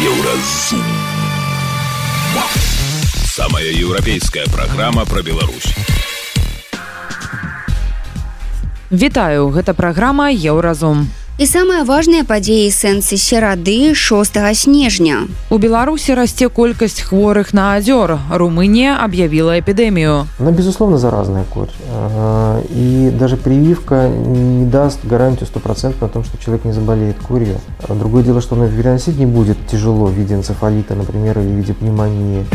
Еўразум. Самая еўрапейская праграма пра Беларусь. Вітаю, гэта праграма Еўразум. І самыя важныя падзеі сэнсы серады 6 снежня. У Беларусі расце колькасць хворых на азёр. Румынія объявила эпидемию. Она, безусловно, заразная корь. И даже прививка не даст гарантию стопроцентно о том, что человек не заболеет курью. Другое дело, что она переносить не будет тяжело в виде энцефалита, например, или в виде пневмонии.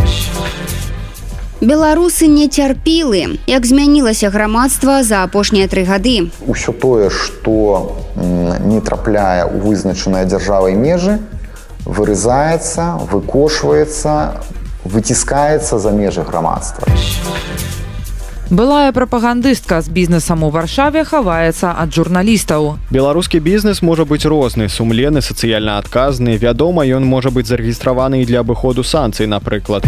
Беларусы не цярпілы, як змянілася грамадства за апошнія тры гады. Усё тое, што не трапляе ў вызначаныя дзяржавай межы, вырызаецца, выкошваецца, выціскаецца за межы грамадства. Былая прапагандыстка з бізнесам у варшаве хаваецца ад журналістаў. Беларускі бізнес можа быць розны, сумленны, сацыяльна адказны. Вядома, ён можа быць зарэгістраваны і для абыходу санкцый, напрыклад.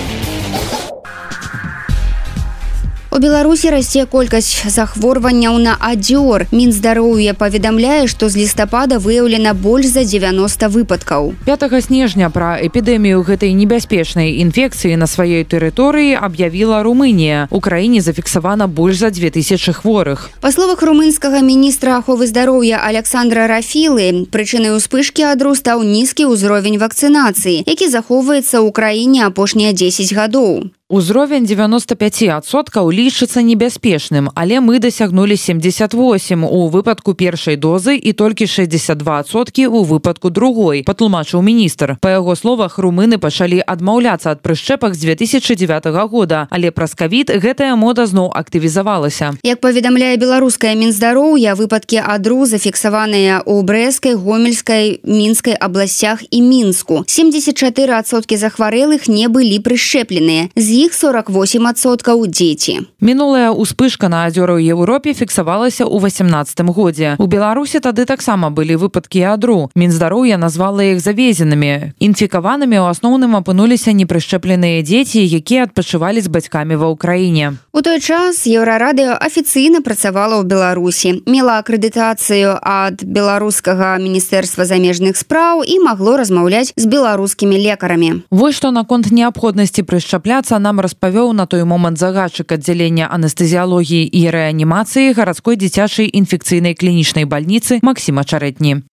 У Беларусі расце колькасць захворванняў на адзёр. Мінздароўя паведамляе, што з лістапада выяўлена больш за 90 выпадкаў. 5 снежня пра эпідэмію гэтай небяспечнай інфекцыі на сваёй тэрыторыі аб'явіла Румынія. У краіне зафіксавана больш за 2000 хворых. Па словах румынскага міністра аховы здароўя Александра Рафілы, прычынай успышкі адру стаў нізкі ўзровень вакцынацыі, які захоўваецца ў краіне апошнія 10 гадоў. Узровень 95соткаў лічыцца небяспечным, але мы дасягнулі 78 у выпадку першай дозы і толькі 62соткі у выпадку другой, патлумачыў міністр. Па яго словах румыны пачалі адмаўляцца ад прышчэпак з 2009 года, але праз кавід гэтая мода зноў актывізавалася. Як паведамляе беларускае мінздароўя, выпадкі адру зафіксаваныя ў брэскай, гомельскай, мінскай абласцях і мінску. 74соткі захварэлых не былі прышчэпленыя. З іх 48соткаў дзеці. Мінулая ўспышка на азёры ў Еўропе фіксавалася ў 18 годзе. У Беларусі тады таксама былі выпадкі ядру. Мінздароўя назвала іх завезенымі. Інфікаванымі ў асноўным апынуліся непрышчэпленыя дзеці, якія адпачывалі з бацькамі ва ўкраіне. У той час еўрарадыё афіцыйна працавала ў Беларусі, мела акрэдытацыю ад беларускага міністэрства замежных спраў і магло размаўляць з беларускімі лекарамі. Вось што наконт неабходнасці прышчапляцца нам распавёў на той момант загадчык аддзялення анестэзіялогіі і рэанімацыі гарадской дзіцячай інфекцыйнай клінічнай бальніцы Максима Чарэтні.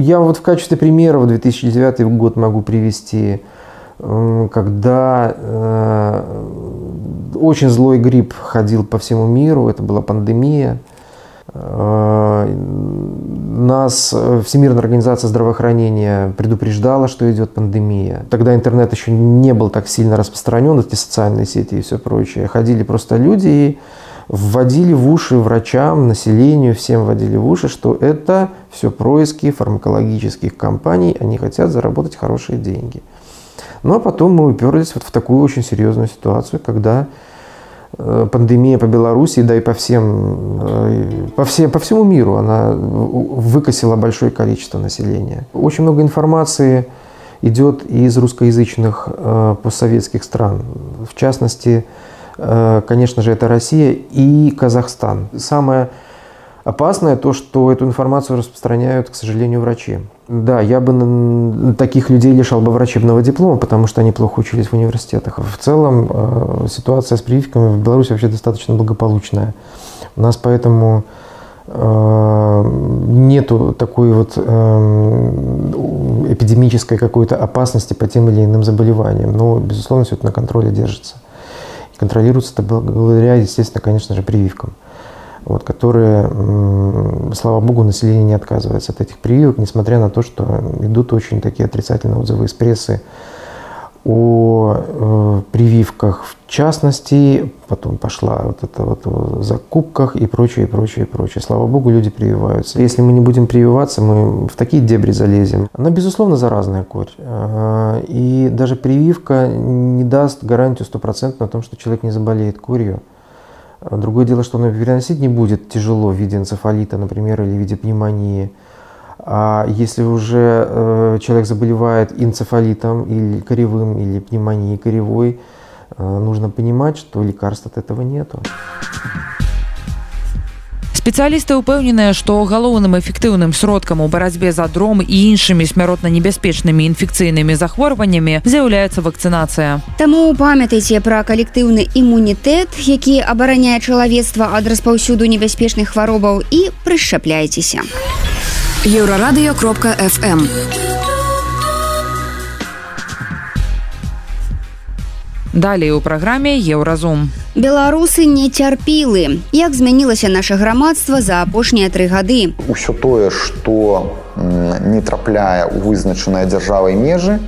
Я вот в качестве примера в 2009 год могу привести, когда э, очень злой грипп ходил по всему миру, это была пандемия. Э, нас Всемирная организация здравоохранения предупреждала, что идет пандемия. Тогда интернет еще не был так сильно распространен, эти социальные сети и все прочее. Ходили просто люди и вводили в уши врачам, населению, всем вводили в уши, что это все происки фармакологических компаний, они хотят заработать хорошие деньги. Ну а потом мы уперлись вот в такую очень серьезную ситуацию, когда пандемия по Беларуси, да и по всем, по, всем, по всему миру, она выкосила большое количество населения. Очень много информации идет из русскоязычных постсоветских стран. В частности, конечно же, это Россия и Казахстан. Самое опасное то, что эту информацию распространяют, к сожалению, врачи. Да, я бы таких людей лишал бы врачебного диплома, потому что они плохо учились в университетах. В целом э, ситуация с прививками в Беларуси вообще достаточно благополучная. У нас поэтому э, нету такой вот э, эпидемической какой-то опасности по тем или иным заболеваниям. Но, безусловно, все это на контроле держится. Контролируется это благодаря, естественно, конечно же, прививкам вот, которые, слава богу, население не отказывается от этих прививок, несмотря на то, что идут очень такие отрицательные отзывы из прессы о э, прививках в частности, потом пошла вот это вот о закупках и прочее, и прочее, и прочее. Слава богу, люди прививаются. Если мы не будем прививаться, мы в такие дебри залезем. Она, безусловно, заразная корь. И даже прививка не даст гарантию стопроцентно о том, что человек не заболеет курью. Другое дело, что он переносить не будет тяжело в виде энцефалита, например, или в виде пневмонии. А если уже э, человек заболевает энцефалитом или коревым, или пневмонией коревой, нужно понимать, что лекарств от этого нету. Спецыялісты ўпэўненыя, што галоўным эфектыўным сродкам у барацьбе з адром і іншымі смяротна небяспечнымі інфекцыйнымі захворваннямі з'яўляецца вакцынацыя. Таму памятайце пра калектыўны імунітэт, які абараняе чалавецтва ад распаўсюду небяспечных хваробаў і прышчапляйцеся. Еўрарадыё кропка FM. Далей у праграме еўразум. Беларусы не цярпілы. Як змянілася наша грамадства за апошнія тры гады. Усё тое, што не трапляе ў вызначаныя дзяржавай межы,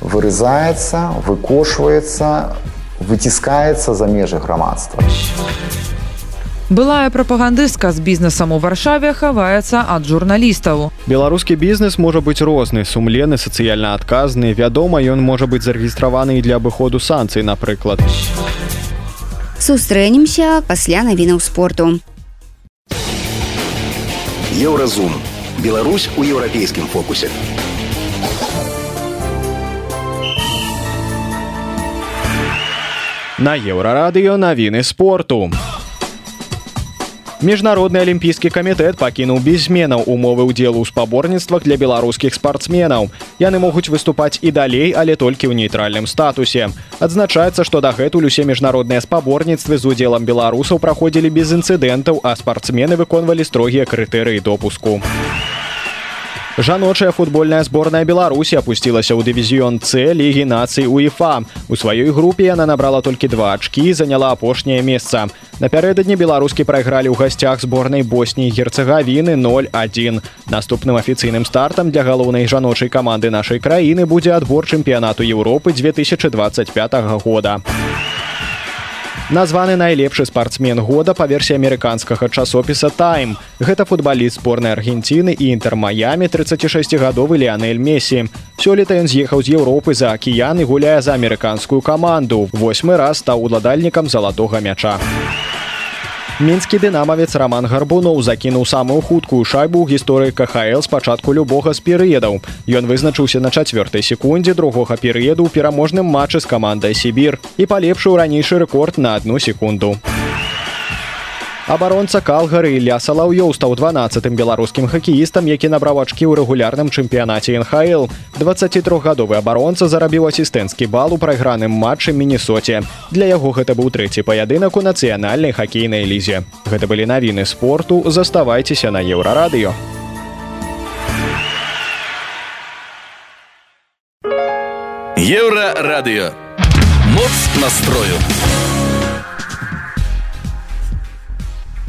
вырызаецца, выкошваецца, выціскаецца за межы грамадства. Былая прапагандыстка з бізнесам у варшаве хаваецца ад журналістаў. Беларускі бізнес можа быць розны, сумленны, сацыяльна адказны. Вядома, ён можа быць зарэгістраваны для абыходу санкцый, напрыклад. Сустрэнемся пасля навінаў спорту. Еўразум. Беларусь у еўрапейскім фокусе. На еўрарадыё навіны спорту. Міжнародны алімпійскі камітэт пакінуў без зменаў умовы ўдзелу ў спаборніцтвах для беларускіх спартсменаў. Яны могуць выступаць і далей, але толькі ў нейтральным статусе. Адзначаецца, што дагэтуль усе міжнародныя спаборніцтвы з удзелам беларусаў праходзілі без інцыдэнтаў, а спартсмены выконвалі строгія крытэрыі допуску. Жаночая футбольная зборная Беларусі апусцілася ў дывізіён С лігі нацый УЕФА. У сваёй групе яна набрала толькі два ачкі і заняла апошняе месца. Напярэдадні беларускі прайгралі ў гасцях зборнай Босніі герцагавіны 01. Наступным афіцыйным стартам для галоўнай жаночай каманды нашай краіны будзе адбор чэмпіянату Еўропы 2025 года. Названы найлепшы спартсмен года па версіі амерыканскага часопіса тайм. Гэта футбаліст зборнай Аргенціны і інтэрмаямі 36гадовы Леонель Месі. Сёлета ён з'ехаў з Еўропы за акіян і гуляе за амерыканскую каманду. Восьмы раз стаў уладальнікам залатога мяча. Мінскі дынамавец роман гарбуноў закінуў самую хуткую шайбу ў гісторыі кхл з пачатку любога з перыядаў. Ён вызначыўся на чацвёртай секундзе другога перыяду ў пераможным матчы з камандай сібір і палепшыў ранейшы рэкорд на одну секунду абаронца калгары ля салаўёў стаў 12тым беларускім хакеістам які набраў ачкі ў рэгулярным чэмпіянаце нхл 23гадовы абаронца зарабіў асістэнцкі бал у прайграным матчы міннесоце. Для яго гэта быў трэці паядынак у нацыянальнай хакейнай лізе. Гэта былі навіны спорту. Заставайцеся на еўрарадыё. Еўра радыё моц настрою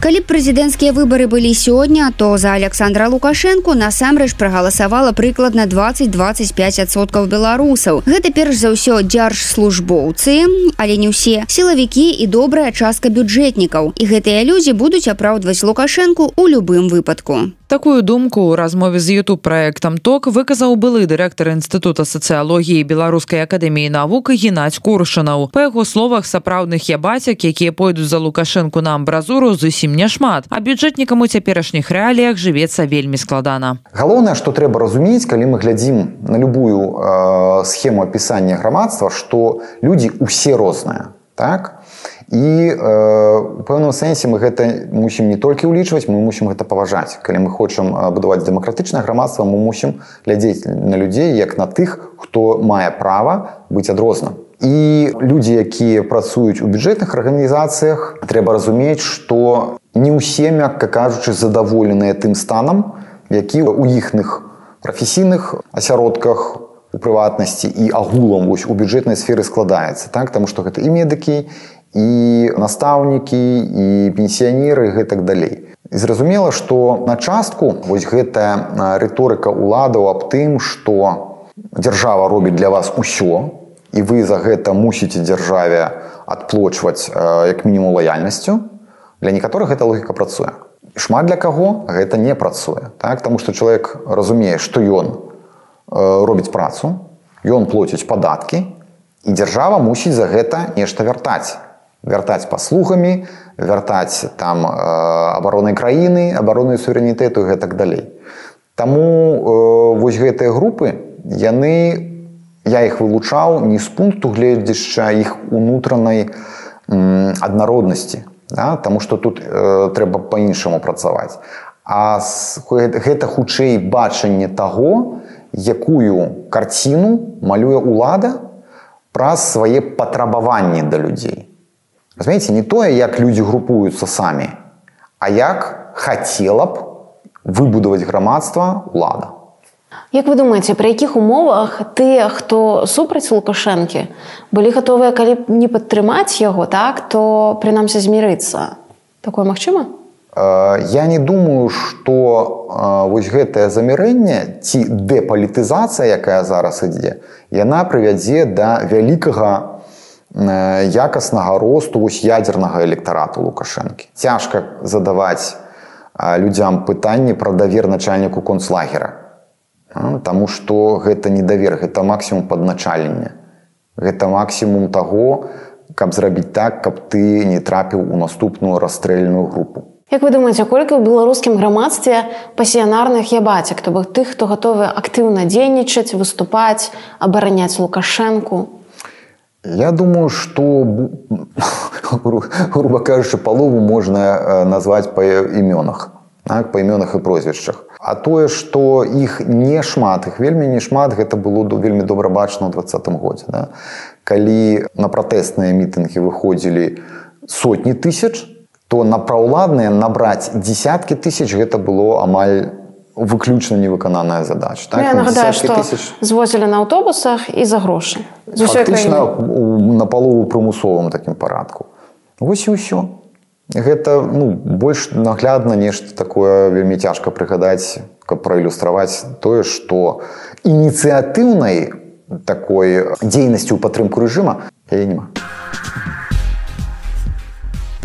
Калі прэзідэнцкія выбары былі сёння, то за Александра Лукашэнку насамрэч прагаласавала прыкладна 20-25соткаў беларусаў. Гэта перш за ўсё дзяржслужбоўцы, але не ўсе сілавікі і добрая частка бюджэтнікаў. І гэтыя людзі будуць апраўдваць Лукашэнку ў любым выпадку. Такую думку ў размове з youtube проектам ток выказаў былы дырэктар інстытута сацыялогіі беларускай акадэміі навук геннадзь куршанаў па яго словах сапраўдных ябацяк якія пойдуць за лукашэнку на амбразуру зусім няшмат а бюджэтнікам у цяперашніх рэаліях жывецца вельмі складана. Галоўнае што трэба разумець калі мы глядзім на любую э, схему апісання грамадства што людзі усе розныя так? і э, у пэўным сэнсе мы гэта мусім не толькі ўлічваць мы мусім гэта паважаць. Калі мы хочам будаваць дэмакратычнае грамадства мы мусім глядзець на людзей як на тых хто мае права быць адрозным і людзі якія працуюць у бюджэтных арганізацыях трэба разумець што не ўсе мякка кажучы задаволеныя тым станам які у іхных прафесійных асяродках у прыватнасці і агулам вось у бюджэтнай сферы складаецца так? Таму што гэта і медыкі і настаўнікі і пенсіянеры гэтак далей. І зразумела, што на частку вось гэтая рыторыка ўладаў аб тым, што дзяржава робіць для вас усё і вы за гэта мусіце дзяржаве адплочваць як мінімум лаяльнасцю. Для некаторых гэта логіка працуе. Шмат для каго гэта не працуе. Так? Таму што чалавек разумее, што ён робіць працу, ён плоціць падаткі і дзяржава мусіць за гэта нешта вяртаць вяртаць паслугамі вяртаць там э, абаронай краіны абароны суверэнітэту гэтак далей Таму э, вось гэтыя групы яны я іх вылучаў не з пункту гледзяшча іх унутранай аднароднасці да? Таму што тут э, трэба па-іншаму працаваць. А гэта хутчэй бачанне таго, якую карціну малюе ўлада праз свае патрабаванні да людзей. Разумееце, не тое, як людзі групуюцца самі, а як хацела б выбудаваць грамадства ўлада. Як вы думаеце, пры якіх умовах тыя, хто супраць лукашэнкі былі гатовыя калі б не падтрымаць яго так, то прынамсі змірыцца такое магчыма? Я не думаю, што вось гэтае замірэнне ці дэпалітызацыя, якая зараз ідзе, яна прывядзе да вялікага якаснага росту вось ядзернага электарату лукашэнкі. Цяжка задаваць людзям пытанні пра давер начальніку концлагера Таму што гэта недавер, гэта максімум падначалення. Гэта максімум таго, каб зрабіць так, каб ты не трапіў у наступную расстрэльную групу. Як вы думаеце, колькі ў беларускім грамадстве пасіянарных ябацяк, то бок тых, хто гатовы актыўна дзейнічаць, выступаць, абараняць лукашэнку? Я думаю, што грубо кажучы, палову можна назваць па імёнах, так, па імёнах і прозвішчах. А тое, што іх не шмат, іх вельмі не шмат, гэта было вельмі добра бачна ў двадцатым годзе. Да? Калі на пратэсныя мітынгі выходзілі сотні тысяч, то на праўладныя набраць десяткі тысяч гэта было амаль выключна невыкананая задача так? Ну, нагадаю што тысяч... звозілі на аўтобусах і за грошы на палову прымусовым такім парадку Вось і ўсё гэта ну, больш наглядна нешта такое вельмі цяжка прыгадаць каб праілюстраваць тое што ініцыятыўнай такой дзейнасці ў падтрымку рэжыма я няма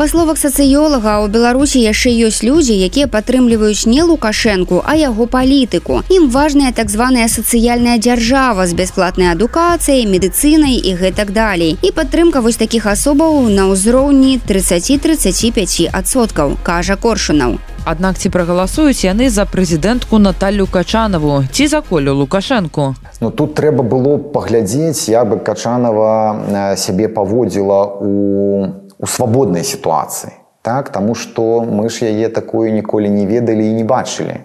Па словах сацыёлага у беларусі яшчэ ёсць людзі якія падтрымліваюць не лукашэнку а яго палітыку. Ім важная так званая сацыяльная дзяржава з бясплатнай адукацыяй медыцынай і гэтак далей. І падтрымка вось такіх асобаў на ўзроўні 30-35 адсоткаў кажа коршунаў. Аднак ці прагаласуюць яны за прэзідэнтку Наталлю качанаву ці за колю лукашэнку? Ну тут трэба было паглядзець я бы качанова сябе паводзіла у у свабоднай сітуацыі так? Таму што мы ж яе такую ніколі не ведалі і не бачылі.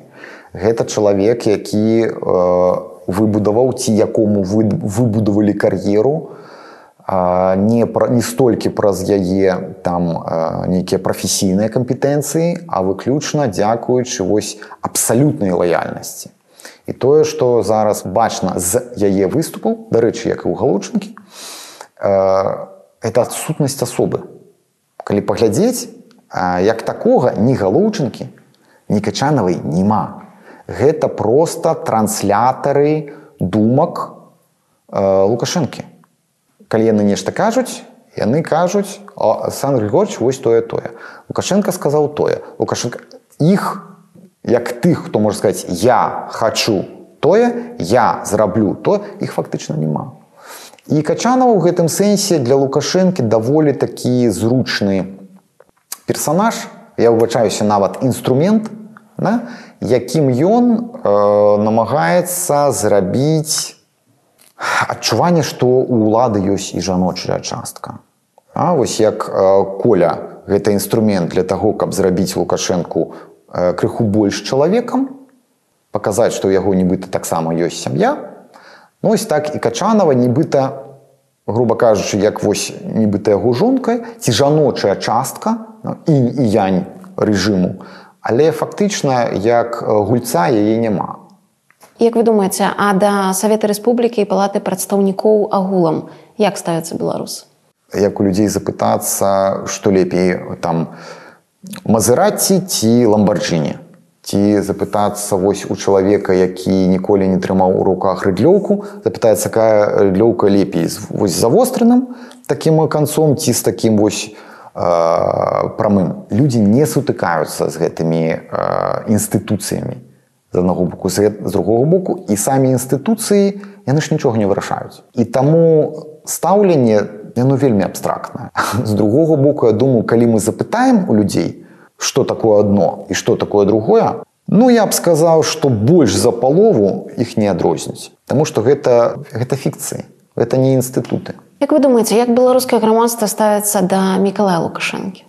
Гэта чалавек які э, выбудаваў ці якому вы выбудавалі кар'еру э, не пра не столькі праз яе там э, нейкія прафесійныя кампетэнцыі а выключна дзякуючы вось абсалютнай лаяльнасці. І тое што зараз бачна з яе выступаў дарэчы як і ў галучынкі э, это адсутнасць асобы калі паглядзець як такога ні галоўчынкі ні качанавай няма. Гэта просто транслятары думак лукашэнкі. Калі яны нешта кажуць яны кажуць сан григорч вось тое тое лукашенко сказаў тое. Лукашенко іх як тых хто можа сказаць я хочу тое я зраблю то іх фактычна няма І качанова ў гэтым сэнсе для лукашэнкі даволі такі зручны персонаж я выбачаюся нават інструмент да, якім ён э, намагаецца зрабіць адчуванне што у ўлады ёсць і жаночая частка. А вось як э, коля гэта інструмент для таго каб зрабіць лукашэнку э, крыху больш чалавекам паказаць што ў яго нібыта таксама ёсць сям'я Ну, ось так і качанова нібыта грубо кажучы як вось нібыта яго жонка ці жаночая частка і, і янь рэжыму але фактычна як гульца яе няма Як вы думаеце а да савета рэспублікі і палаты прадстаўнікоў агулам як ставяцца беларус як у людзей запытацца што лепей там мазыраці ці ламбарджіне ці запытацца вось у чалавека які ніколі не трымаў у руках рыдлёўку запытаецца якая рыдлёўка лепей вось завостраным таким канцом ці з таким вось э, прамым. Людзі не сутыкаюцца з гэтымі э, інстытуцыямі. З аднаго боку з, з другого боку і самі інстытуцыі яны ж нічога не вырашаюць. І таму стаўленне яно вельмі абстрактнае. З другого боку я думаю калі мы запытаем у людзей то что такое одно и что такое другое, Ну я б сказаў, што больш за палову іх не адрозніць. Таму што гэта, гэта фікцыі, гэта не інстытуты. Як вы думаеце, як беларускае грамадства ставіцца да Мікалая Лукашэнкі?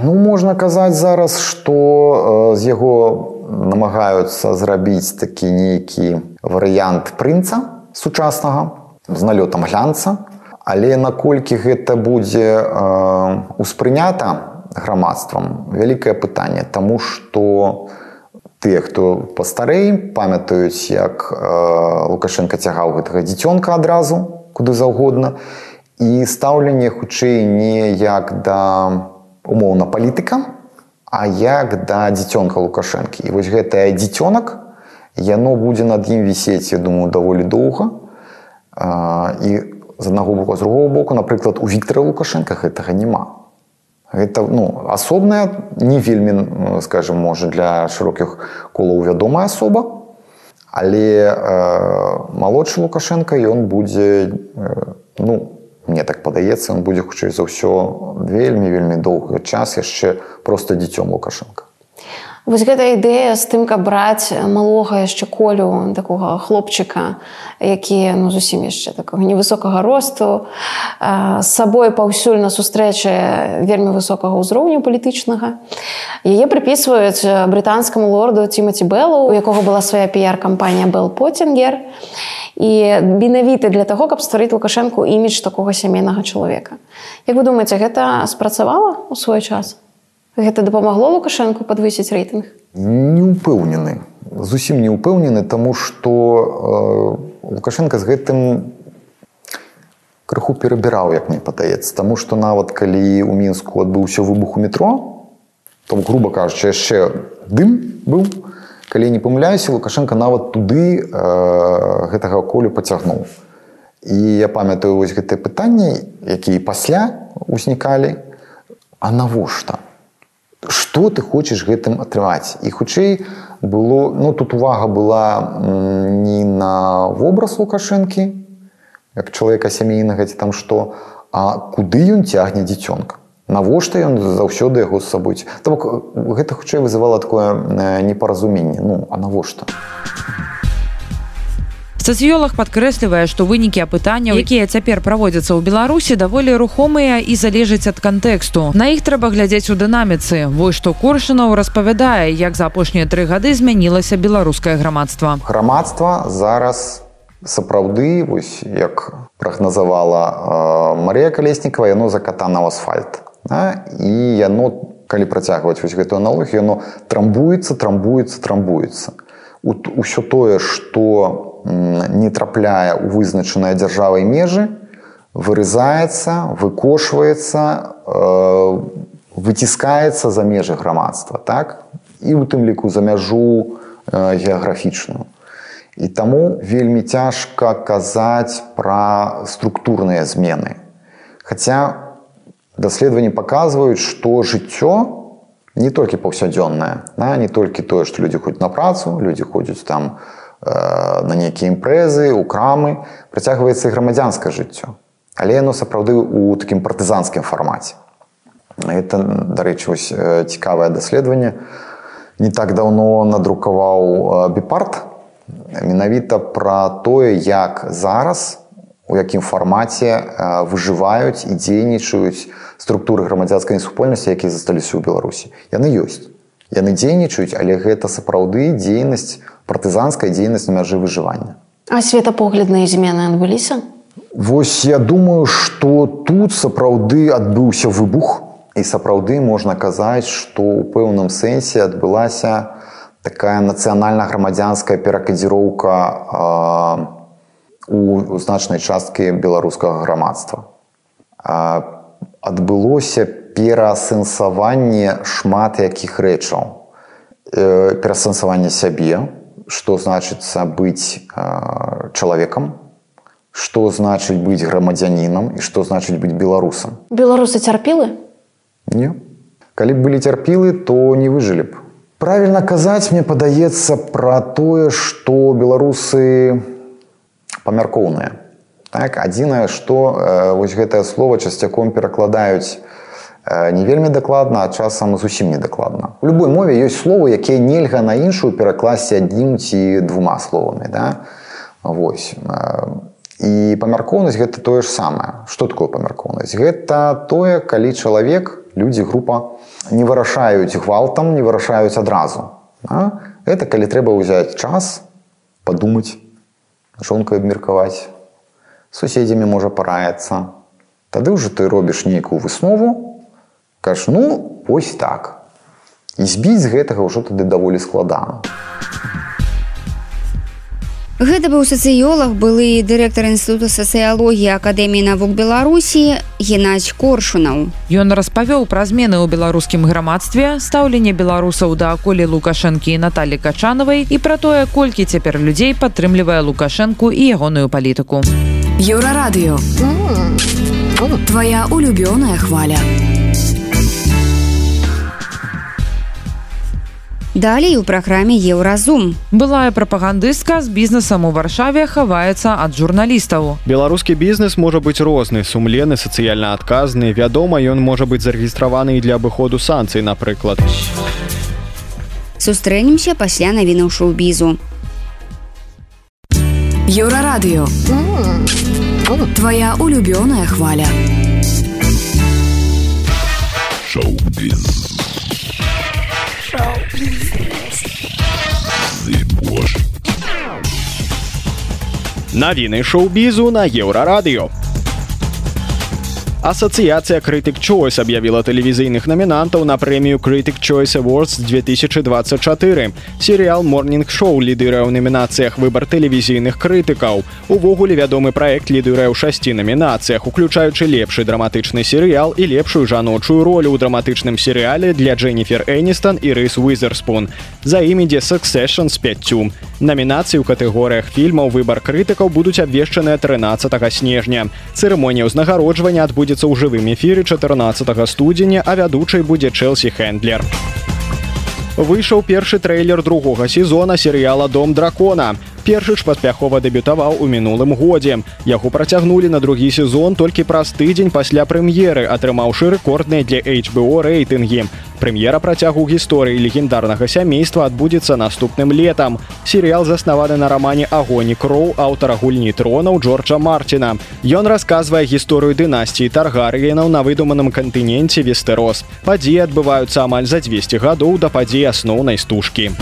Ну можна казаць зараз, што з яго намагаюцца зрабіць такі нейкі варыянт прынца сучаснага з налётам глянца. Але наколькі гэта будзе э, успрынята грамадствам вялікае пытанне, Таму што тыя, хто пастарэй, памятаюць, як э, Лукашенко цягаў гэтага дзіцёнка адразу куды заўгодна і стаўленне хутчэй не як да умоўна палітыка, а як да дзіцёнка лукашэнкі. І вось гэтае дзіцёнак яно будзе над ім вісець, я думаю, даволі доўга. І з аднаго боку з другого боку, напрыклад, у Віктора Лукашенко гэтага няма. Гэта ну, асобная не вельмі скажем можа для шырокіх колаў вядомая асоба. Але э, малодшы Лукашенко ён будзе э, ну, мне так падаецца он будзе хутчэй за ўсё вельмі вельмі доўгі час яшчэ просто дзіцём лукашенко Вось гэта ідэя з тым, каб браць малога яшчэ колю такога хлопчыка, які ну, зусім яшчэ такога невысокага росту, з сабой паўсюль на сустрэчы вельмі высокага ўзроўню палітычнага. Яе прыпісваюць брытанскаму лорду Тимати Беллу, у якога была свая піяр-кампанія Бел Поттингер. І менавіты для таго, каб стварыць лукашэнку імідж такога сямейнага чалавека. Як вы думаеце, гэта спрацавала ў свой час? Гэта дапамагло лукашэнку падвысіць рэйтынг? Не ўпэўнены. Зусім не ўпэўнены таму што э, лукашенко з гэтым крыху перабіраў як мне падаецца. Таму што нават калі ў мінску адбыўся выбух у метро то грубо кажучы яшчэ дым быў. Калі не памыляюся лукашенко нават туды э, гэтага колю пацягнуў. І я памятаю вось гэтыя пытанні якія пасля узнікалі а навошта что ты хочаш гэтым атрымаць? І хутчэй было ну тут увага была не на вобраз лукашэнкі як чалавека сямейнага ці там што а куды ён цягне дзіцёнка? Навошта ён заўсёды яго з сабой? Там гэта хутчэй вызывала такое непаразуменне. Ну а навошта? а Сацыёлог падкрэслівае, што вынікі апытанняў, якія цяпер праводзяцца ў Беларусі даволі рухомыя і залежаць ад кантэксту. На іх трэба глядзець у дынаміцы. Вось што Коршынаў распавядае, як за апошнія тры гады змянілася беларускае грамадства. Грамадства зараз сапраўды вось як прагназавала э, Марія Калеснікава, яно закатана ў асфальт. Да? І яно калі працягваць вось гэтую аналогію, яно трамбуецца, трамбуецца, трамбуецца. Усё тое, што не трапляе ў вызначаныя дзяржавай межы, вырызаецца, выкошваецца, э, выціскаецца за межы грамадства так? і у тым ліку за мяжу э, геаграфічную. І таму вельмі цяжка казаць пра структурныя змены. Хаця даследаванні паказваюць, што жыццё не толькі паўсядзённае, не толькі тое, што людзі ходзяць на працу, людзі ходзяць там, нейкія імпрэзы у крамы працягваецца грамадзянскае жыццё. Але яно сапраўды у такім партызанскім фармаце. Это дарэчы вось цікавае даследаванне. Не так даўно надрукаваў біпарт менавіта пра тое як зараз у якім фармаце выжываюць і дзейнічаюць структуры грамадзянскай супольнасці якія засталіся ў беларусі. Яны ёсць яны дзейнічаюць але гэта сапраўды дзейнасць партызанская дзейнасць на мяжы выжывання. А светапоглядныя змены адбыліся? Вось я думаю, што тут сапраўды адбыўся выбух і сапраўды можна казаць, што ў пэўным сэнсе адбылася такая нацыянальна-грамадзянская перакадзіроўка у значнай часткі беларускага грамадства. Адбылося пераасэнсаванне шмат якіх рэчаў. Перасэнсаванне сябе, что значится быть э, человеком, что значит быть грамадзянином и что значит быть белорусом. Белорусы терпилы? Не. Коли бы были терпилы, то не выжили бы. Правильно казать, мне подается про то, что белорусы помяркоўныя. Так, адзінае, што э, вось гэтае слово часцяком перакладаюць не вельмі дакладна, а часам зусім недакладна. У любой мове ёсць словы, якія нельга на іншую перакласці адзім ці двума словамі. Да? Вось. І памяркоўнасць гэта тое ж самае. Што такое памяркоўнасць? Гэта тое, калі чалавек, людзі група не вырашаюць гвалтам, не вырашаюць адразу. Да? Гэта калі трэба ўзяць час, падумаць, жонкай абмеркаваць, суседзямі можа параецца. Тады ўжо ты робіш нейкую выснову, Каш ну ось так. І збіць з гэтага ўжо тады даволі складана. Гэта быў сацыёлог, былы дырэктар інстытута сацыялогіі акадэміі навук Беларусі Геннадзь Коршунаў. Ён распавёў пра змены ў беларускім грамадстве, стаўленне беларусаў да аколі лукашэнкі і Наталі Качанавай і пра тое, колькі цяпер людзей падтрымлівае лукашэнку і ягоную палітыку. Еўрарадыё. Твая улюбёная хваля. Далей у праграме еўразум. Былая прапагандыстка з бізнесам у варшаве хаваецца ад журналістаў. Беларускі бізнес можа быць розны, сумленны, сацыяльна адказны. Вядома, ён можа быць зарэгістраваны і для абыходу санкцый, напрыклад. Сустрэнемся пасля навінаў шоу-бізу. Еўрарадыё. Твая улюбёная хваля. Шоу-біз. Навіны шоу-бізу на еўрарадыё. Асацыяцыя крытык Choice аб'явіла тэлевізійных намінантаў на прэмію Крытык Choice Awards 2024. Серыял Morning Show лідырае ў намінацыях выбар тэлевізійных крытыкаў. Увогуле вядомы праект лідырае ў шасці намінацыях, уключаючы лепшы драматычны серыял і лепшую жаночую ролю ў драматычным серыяле для Дженніфер Эністон і Рыс Уизерспун. За ім ідзе Succession з 5. Намінацыі ў катэгорыях фільмаў выбар крытыкаў будуць абвешчаныя 13 снежня. Цырымонія ўзнагароджвання адбудзе адбудзецца ў жывым эфіры 14 студзеня, а вядучай будзе Чэлсі Хэндлер. Выйшаў першы трэйлер другога сезона серыяла дом дракона. Першы ж паспяхова дэбютаваў у мінулым годзе. Яго працягнулі на другі сезон толькі праз тыдзень пасля прэм'еры, атрымаўшы рэкордныя для HBO рэйтынгі. Прэм'ера працягу гісторыі легендарнага сямейства адбудзецца наступным летам. Серыял заснаваны на рамане агоні кроў аўтара гульні тронаў Джорджа Марціна. Ён расказвае гісторыю дынастіі таргарыенаў на выдуманым кантыненце вестерос. Падзеі адбываюцца амаль за 200 гадоў да падзеі асноўнай стужкі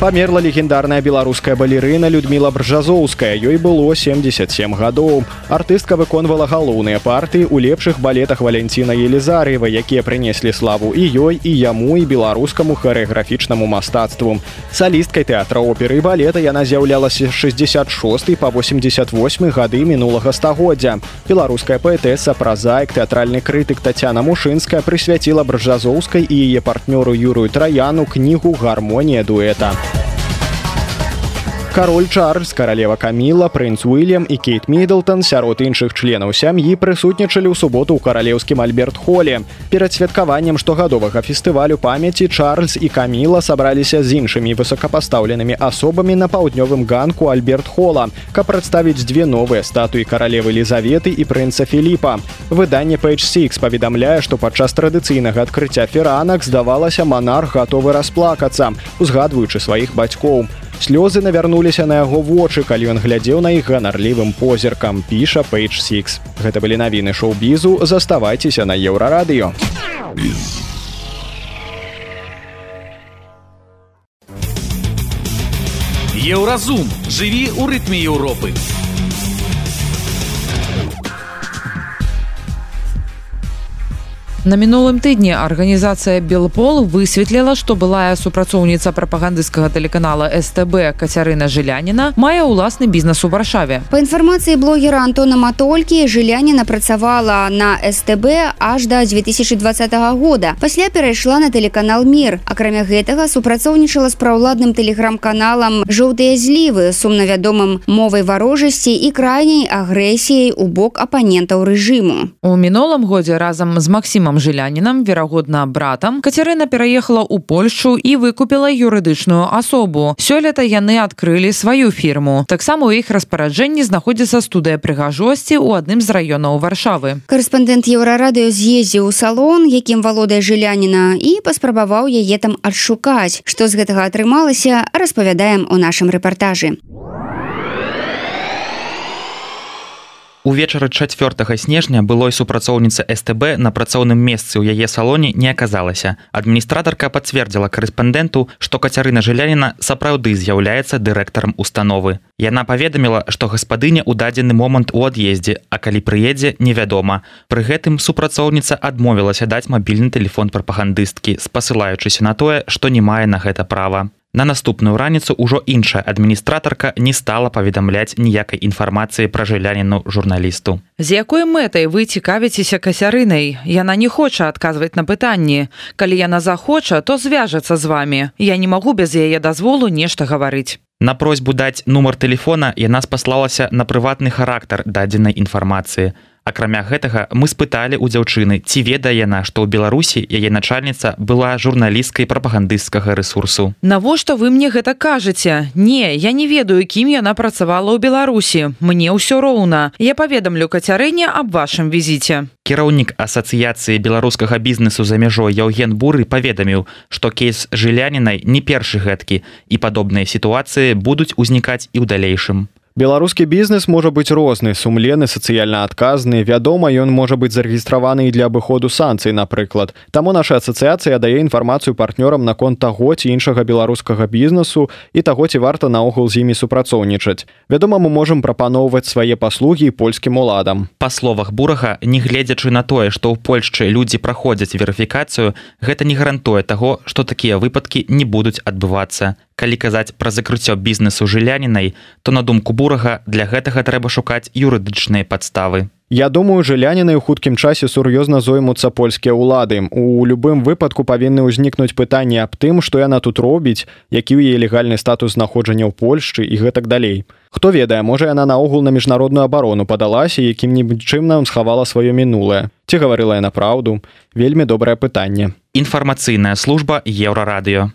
памерла легендарная беларуская балерына людмила бржазоўская. Ёй было 77 гадоў. Артыстка выконвала галоўныя партыі ў лепшых балетах валянціна елізарыева якія прынеслі славу і ёй і яму і беларускаму харэаграфічнаму мастацтву. Салісткай тэатра оперы балета яна з'яўлялася 66 по 88 гады мінулага стагоддзя. Беларуская паэтэса празаек тэатральны крытык татяна мушынская прысвяціла бржазоўскай і яе партнёру юрую траяну кнігу гармонія дуэта Кароль Чарльз, каралева Каміла, прынц Уильям і Кейт Мідлтон сярод іншых членаў сям'і прысутнічалі ў суботу ў каралеўскім Альберт Холле. Перад святкаваннем штогадовага фестывалю памяці Чарльз і Каміла сабраліся з іншымі высокапастаўленымі асобамі на паўднёвым ганку Альберт Холла, каб прадставіць две новыя статуі каралевы Лізаветы і прынца Філіпа. Выданне Page6 паведамляе, што падчас традыцыйнага адкрыцця феранак здавалася манарх гатовы расплакацца, узгадваючы сваіх бацькоў слёзы навярнуліся на яго вочы калі ён глядзеў на іх ганарлівым позіркам. Піша page 6 гэта былі навіны шоу-бізу. Заставайцеся на еўрарадыё. Еўразум. Жыві ў рытме Еўропы На мінулым тыдні арганізацыя Белпол высветліла, што былая супрацоўніца прапагандысцкага тэлеканала СТБ Кацярына Жыляніна мае ўласны бізнес у варшаве. Па інфармацыі блогера Антона Матолькі Жыляніна працавала на СТБ аж да 2020 года. Пасля перайшла на тэлеканал Мір. Акрамя гэтага супрацоўнічала з праўладным тэлеграм-каналам жоўтыя злівы сумнавядомым мовай варожасці і крайняй агрэсіяй у бок апанентаў рэжыму. У мінулым годзе разам з Масімам Вадзімам жылянінам верагодна братам Кацярына пераехала ў Польшу і выкупіла юрыдычную асобу. Сёлета яны адкрылі сваю фірму. Таксама у іх распараджэнні знаходзіцца студыя прыгажосці ў адным з раёнаў варшавы. Карэспандэнт еўрарадыё з'ездзіў у салон якім валодае жыляніна і паспрабаваў яе там адшукаць. Што з гэтага атрымалася распавядаем у нашым рэпартажы Увечары 4 снежня былой супрацоўніцы СТБ на працоўным месцы ў яе салоне не аказалася. Адміністратарка пацвердзіла карэспандэнту, што кацярына жыляніна сапраўды з'яўляецца дырэктарам установы. Яна паведаміла, што гаспадыня ў дадзены момант у ад'ездзе, а калі прыедзе, невядома. Пры гэтым супрацоўніца адмовілася даць мабільны тэлефон прапагандысткі, спасылаючыся на тое, што не мае на гэта права. На наступную раніцу ўжо іншая адміністратарка не стала паведамляць ніякай інфармацыі пра жыляніну журналісту. З якой мэтай вы цікавіцеся касярынай Яна не хоча адказваць на пытанні. Калі яна захоча то звяжацца з вами я не магу без яе дазволу нешта гаварыць. На просьбу даць нумар тэлефона яна спаслалася на прыватны характар дадзенай інфармацыі акрамя гэтага мы спыталі ў дзяўчыны ці ведае яна што ў беларусі яе начальніца была журналісткай прапагандысцкага рэсурсу. Навошта вы мне гэта кажаце? Не я не ведаю кім яна працавала ў беларусі. Мне ўсё роўна. Я паведамлю кацярыне аб вашым візіце. Кіраўнік асацыяцыі беларускага бізнесу за мяжой яўген буры паведаміў што кейс жылянінай не першы гэткі і падобныя сітуацыі будуць узнікаць і ў далейшым Беларускі бізнес можа быць розны, сумленны, сацыяльна адказны. Вядома, ён можа быць зарэгістраваны і для абыходу санкцый, напрыклад. Таму наша асацыяцыя дае інфармацыю партнёрам наконт таго ці іншага беларускага бізнесу і таго, ці варта наогул з імі супрацоўнічаць. Вядома, мы можам прапаноўваць свае паслугі польскім уладам. Па словах бурага, негледзячы на тое, што ў Польшчы людзі праходзяць верыфікацыю, гэта не гарантуе таго, што такія выпадкі не будуць адбывацца калі казаць пра закрыццё бізнесу жылянінай то на думку бурага для гэтага трэба шукаць юрыдычныя падставы. Я думаю жыляніны ў хуткім часе сур'ёзна зоймуцца польскія ўлады. У любым выпадку павінны ўзнікнуць пытанні аб тым што яна тут робіць які ў яе легальны статус знаходжання ў Польшчы і гэтак далей. Хто ведае можа яна наогул на міжнародную абарону падалася якім-нибудь чымна схавала сваё мінулае. Ці гаварыла яна праўду? Вельмі добрае пытанне. Інфармацыйная служба еўрарадыё